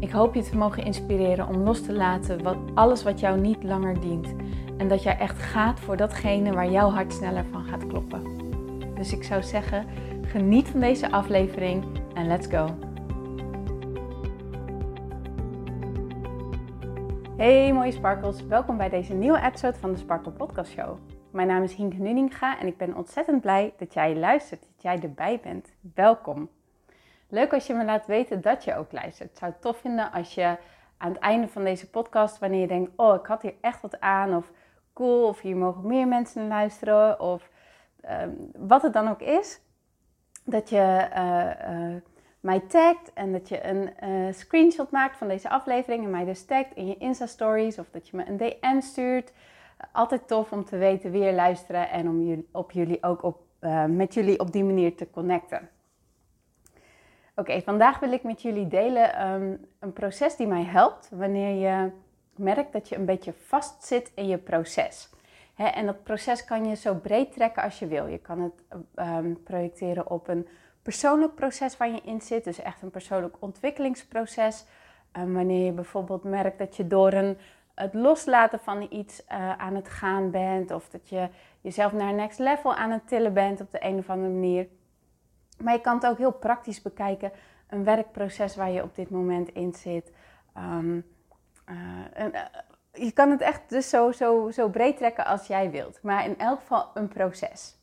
Ik hoop je te mogen inspireren om los te laten wat, alles wat jou niet langer dient. En dat jij echt gaat voor datgene waar jouw hart sneller van gaat kloppen. Dus ik zou zeggen, geniet van deze aflevering en let's go. Hey mooie sparkles, welkom bij deze nieuwe episode van de Sparkle Podcast Show. Mijn naam is Hink Nuninga en ik ben ontzettend blij dat jij luistert, dat jij erbij bent. Welkom. Leuk als je me laat weten dat je ook luistert. Ik zou het tof vinden als je aan het einde van deze podcast, wanneer je denkt, oh, ik had hier echt wat aan, of cool, of hier mogen meer mensen luisteren, of ehm, wat het dan ook is, dat je uh, uh, mij tagt en dat je een uh, screenshot maakt van deze aflevering en mij dus tagt in je Insta-stories, of dat je me een DM stuurt. Altijd tof om te weten wie er luisteren en om jullie, op jullie ook op, met jullie op die manier te connecten. Oké, vandaag wil ik met jullie delen um, een proces die mij helpt wanneer je merkt dat je een beetje vastzit in je proces. en dat proces kan je zo breed trekken als je wil. Je kan het um, projecteren op een persoonlijk proces waar je in zit, dus echt een persoonlijk ontwikkelingsproces. Um, wanneer je bijvoorbeeld merkt dat je door een, het loslaten van iets uh, aan het gaan bent, of dat je jezelf naar next level aan het tillen bent op de een of andere manier. Maar je kan het ook heel praktisch bekijken. Een werkproces waar je op dit moment in zit. Um, uh, je kan het echt dus zo, zo, zo breed trekken als jij wilt. Maar in elk geval een proces.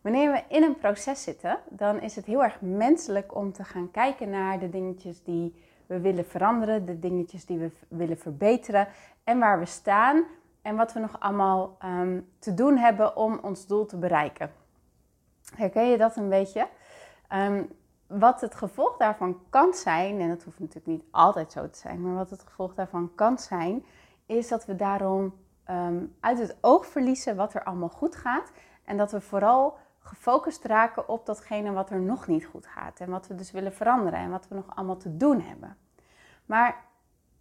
Wanneer we in een proces zitten, dan is het heel erg menselijk om te gaan kijken naar de dingetjes die we willen veranderen, de dingetjes die we willen verbeteren en waar we staan en wat we nog allemaal um, te doen hebben om ons doel te bereiken. Herken je dat een beetje? Um, wat het gevolg daarvan kan zijn, en dat hoeft natuurlijk niet altijd zo te zijn, maar wat het gevolg daarvan kan zijn, is dat we daarom um, uit het oog verliezen wat er allemaal goed gaat. En dat we vooral gefocust raken op datgene wat er nog niet goed gaat. En wat we dus willen veranderen en wat we nog allemaal te doen hebben. Maar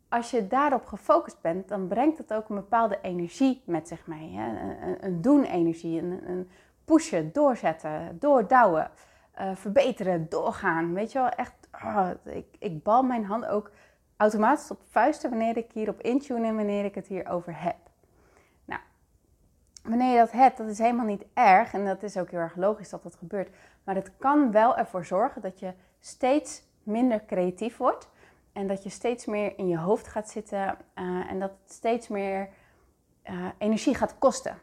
als je daarop gefocust bent, dan brengt het ook een bepaalde energie met zich mee. Hè? Een, een doen-energie, een, een pushen, doorzetten, doordouwen uh, verbeteren, doorgaan. Weet je wel, echt, oh, ik, ik bal mijn hand ook automatisch op vuisten wanneer ik hierop intune en wanneer ik het hierover heb. Nou, wanneer je dat hebt, dat is helemaal niet erg en dat is ook heel erg logisch dat dat gebeurt. Maar het kan wel ervoor zorgen dat je steeds minder creatief wordt en dat je steeds meer in je hoofd gaat zitten uh, en dat het steeds meer uh, energie gaat kosten.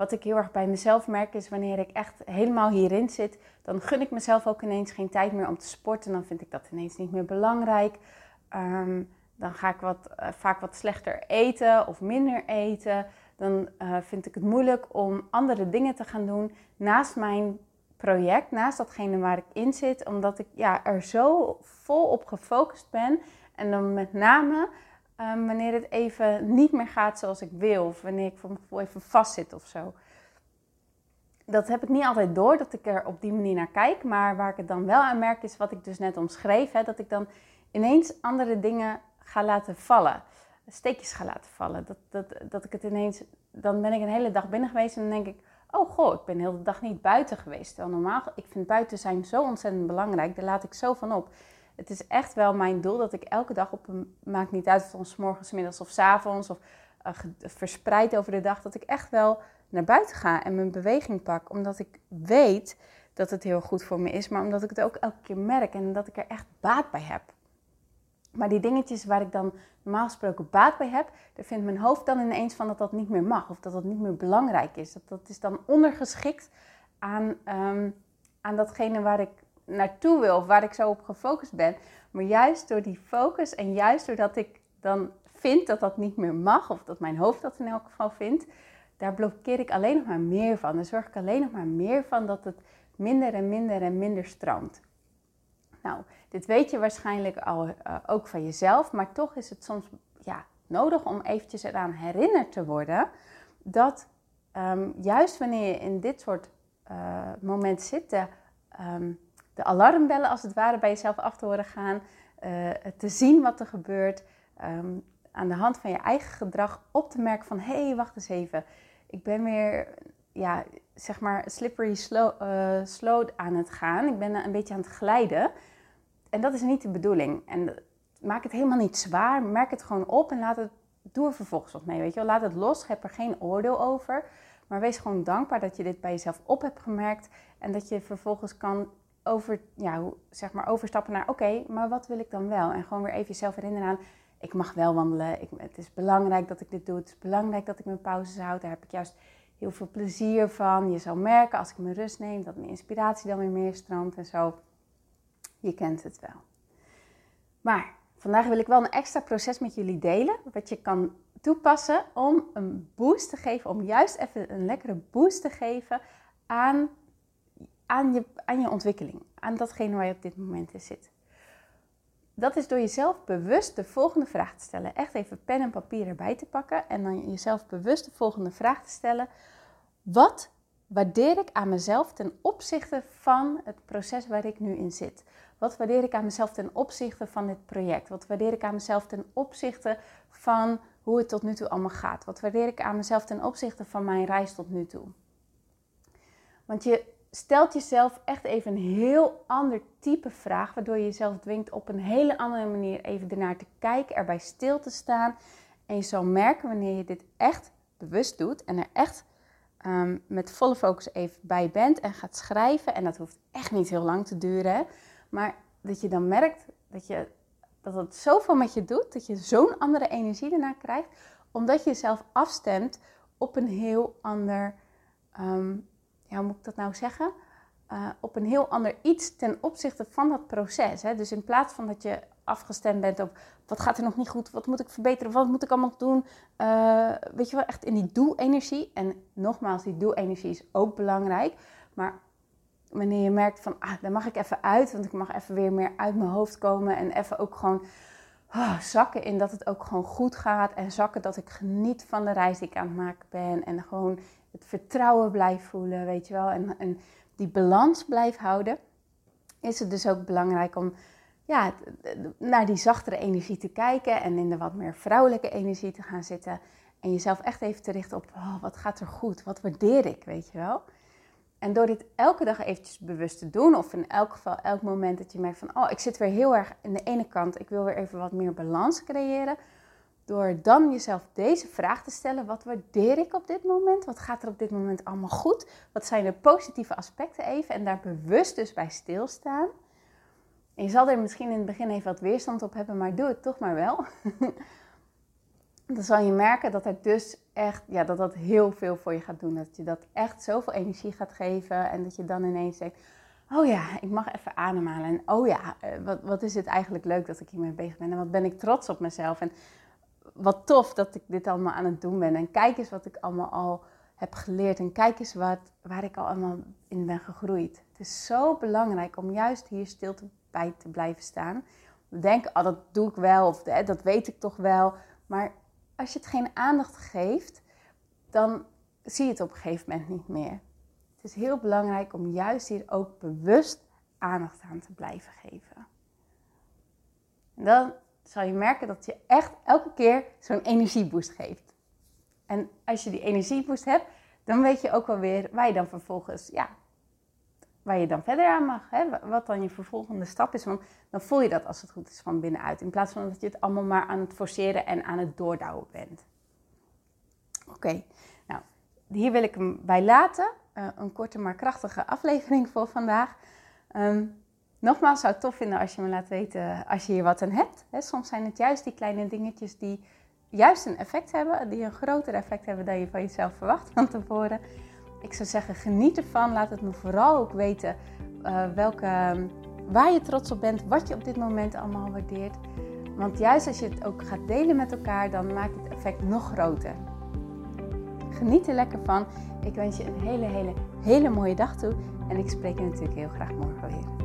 Wat ik heel erg bij mezelf merk is wanneer ik echt helemaal hierin zit, dan gun ik mezelf ook ineens geen tijd meer om te sporten. Dan vind ik dat ineens niet meer belangrijk. Um, dan ga ik wat, uh, vaak wat slechter eten of minder eten. Dan uh, vind ik het moeilijk om andere dingen te gaan doen naast mijn project, naast datgene waar ik in zit, omdat ik ja, er zo vol op gefocust ben. En dan met name um, wanneer het even niet meer gaat zoals ik wil, of wanneer ik voor mijn gevoel even vastzit of zo dat heb ik niet altijd door dat ik er op die manier naar kijk. Maar waar ik het dan wel aan merk is wat ik dus net omschreef. Hè, dat ik dan ineens andere dingen ga laten vallen. Steekjes ga laten vallen. Dat, dat, dat ik het ineens... Dan ben ik een hele dag binnen geweest en dan denk ik... Oh goh, ik ben de hele dag niet buiten geweest. Normaal, ik vind buiten zijn zo ontzettend belangrijk. Daar laat ik zo van op. Het is echt wel mijn doel dat ik elke dag op een... Maakt niet uit of het morgens, middags of avonds... Of uh, verspreid over de dag. Dat ik echt wel naar buiten ga en mijn beweging pak. Omdat ik weet dat het heel goed voor me is, maar omdat ik het ook elke keer merk en dat ik er echt baat bij heb. Maar die dingetjes waar ik dan normaal gesproken baat bij heb, daar vindt mijn hoofd dan ineens van dat dat niet meer mag of dat dat niet meer belangrijk is. Dat, dat is dan ondergeschikt aan, um, aan datgene waar ik naartoe wil of waar ik zo op gefocust ben. Maar juist door die focus en juist doordat ik dan vind dat dat niet meer mag, of dat mijn hoofd dat in elk geval vindt, daar blokkeer ik alleen nog maar meer van. Dan zorg ik alleen nog maar meer van dat het minder en minder en minder stroomt. Nou, Dit weet je waarschijnlijk al, uh, ook van jezelf, maar toch is het soms ja, nodig om eventjes eraan herinnerd te worden dat um, juist wanneer je in dit soort uh, momenten zit, um, de, alarmbellen als het ware bij jezelf af te horen gaan, uh, te zien wat er gebeurt, um, aan de hand van je eigen gedrag op te merken van hé, hey, wacht eens even, ik ben weer ja, zeg maar slippery uh, slow aan het gaan. Ik ben een beetje aan het glijden. En dat is niet de bedoeling. En maak het helemaal niet zwaar. Merk het gewoon op en laat het, doe er vervolgens wat mee. Weet je wel? Laat het los. Heb er geen oordeel over. Maar wees gewoon dankbaar dat je dit bij jezelf op hebt gemerkt. En dat je vervolgens kan over, ja, zeg maar overstappen naar oké, maar wat wil ik dan wel? En gewoon weer even jezelf herinneren aan ik mag wel wandelen. Ik, het is belangrijk dat ik dit doe. Het is belangrijk dat ik mijn pauzes houd. Daar heb ik juist heel veel plezier van. Je zal merken als ik mijn rust neem dat mijn inspiratie dan weer meer stroomt en zo. Je kent het wel. Maar vandaag wil ik wel een extra proces met jullie delen. Wat je kan toepassen om een boost te geven. Om juist even een lekkere boost te geven aan, aan, je, aan je ontwikkeling. Aan datgene waar je op dit moment in zit. Dat is door jezelf bewust de volgende vraag te stellen. Echt even pen en papier erbij te pakken en dan jezelf bewust de volgende vraag te stellen. Wat waardeer ik aan mezelf ten opzichte van het proces waar ik nu in zit? Wat waardeer ik aan mezelf ten opzichte van dit project? Wat waardeer ik aan mezelf ten opzichte van hoe het tot nu toe allemaal gaat? Wat waardeer ik aan mezelf ten opzichte van mijn reis tot nu toe? Want je stelt jezelf echt even een heel ander type vraag, waardoor je jezelf dwingt op een hele andere manier even ernaar te kijken, erbij stil te staan. En je zal merken wanneer je dit echt bewust doet en er echt um, met volle focus even bij bent en gaat schrijven. En dat hoeft echt niet heel lang te duren, maar dat je dan merkt dat, je, dat het zoveel met je doet, dat je zo'n andere energie ernaar krijgt, omdat je jezelf afstemt op een heel ander um, ja, hoe moet ik dat nou zeggen? Uh, op een heel ander iets ten opzichte van dat proces. Hè? Dus in plaats van dat je afgestemd bent op wat gaat er nog niet goed, wat moet ik verbeteren, wat moet ik allemaal doen. Uh, weet je wel, echt in die doe-energie. En nogmaals, die doe-energie is ook belangrijk. Maar wanneer je merkt van, ah, daar mag ik even uit, want ik mag even weer meer uit mijn hoofd komen en even ook gewoon oh, zakken in dat het ook gewoon goed gaat en zakken dat ik geniet van de reis die ik aan het maken ben en gewoon het vertrouwen blijf voelen, weet je wel, en, en die balans blijf houden, is het dus ook belangrijk om ja, naar die zachtere energie te kijken en in de wat meer vrouwelijke energie te gaan zitten. En jezelf echt even te richten op oh, wat gaat er goed, wat waardeer ik, weet je wel. En door dit elke dag eventjes bewust te doen, of in elk geval elk moment dat je merkt van, oh, ik zit weer heel erg in de ene kant, ik wil weer even wat meer balans creëren, door dan jezelf deze vraag te stellen: wat waardeer ik op dit moment? Wat gaat er op dit moment allemaal goed? Wat zijn de positieve aspecten even? En daar bewust dus bij stilstaan. En je zal er misschien in het begin even wat weerstand op hebben, maar doe het toch maar wel. dan zal je merken dat het dus echt, ja, dat dat heel veel voor je gaat doen. Dat je dat echt zoveel energie gaat geven en dat je dan ineens denkt, oh ja, ik mag even ademhalen. En oh ja, eh, wat, wat is het eigenlijk leuk dat ik hiermee bezig ben en wat ben ik trots op mezelf. En wat tof dat ik dit allemaal aan het doen ben. En kijk eens wat ik allemaal al heb geleerd. En kijk eens wat, waar ik al allemaal in ben gegroeid. Het is zo belangrijk om juist hier stil te, bij te blijven staan. We denken, oh, dat doe ik wel of dat weet ik toch wel. Maar als je het geen aandacht geeft, dan zie je het op een gegeven moment niet meer. Het is heel belangrijk om juist hier ook bewust aandacht aan te blijven geven. En dan zal je merken dat je echt elke keer zo'n energieboost geeft. En als je die energieboost hebt, dan weet je ook wel weer waar je dan vervolgens, ja, waar je dan verder aan mag. Hè? Wat dan je vervolgende stap is. Want dan voel je dat als het goed is van binnenuit. In plaats van dat je het allemaal maar aan het forceren en aan het doordouwen bent. Oké, nou, hier wil ik hem bij laten. Uh, een korte maar krachtige aflevering voor vandaag. Um, Nogmaals, zou het tof vinden als je me laat weten als je hier wat aan hebt. soms zijn het juist die kleine dingetjes die juist een effect hebben, die een groter effect hebben dan je van jezelf verwacht van tevoren. Ik zou zeggen, geniet ervan. Laat het me vooral ook weten uh, welke, waar je trots op bent, wat je op dit moment allemaal waardeert. Want juist als je het ook gaat delen met elkaar, dan maakt het effect nog groter. Geniet er lekker van. Ik wens je een hele, hele, hele mooie dag toe. En ik spreek je natuurlijk heel graag morgen weer.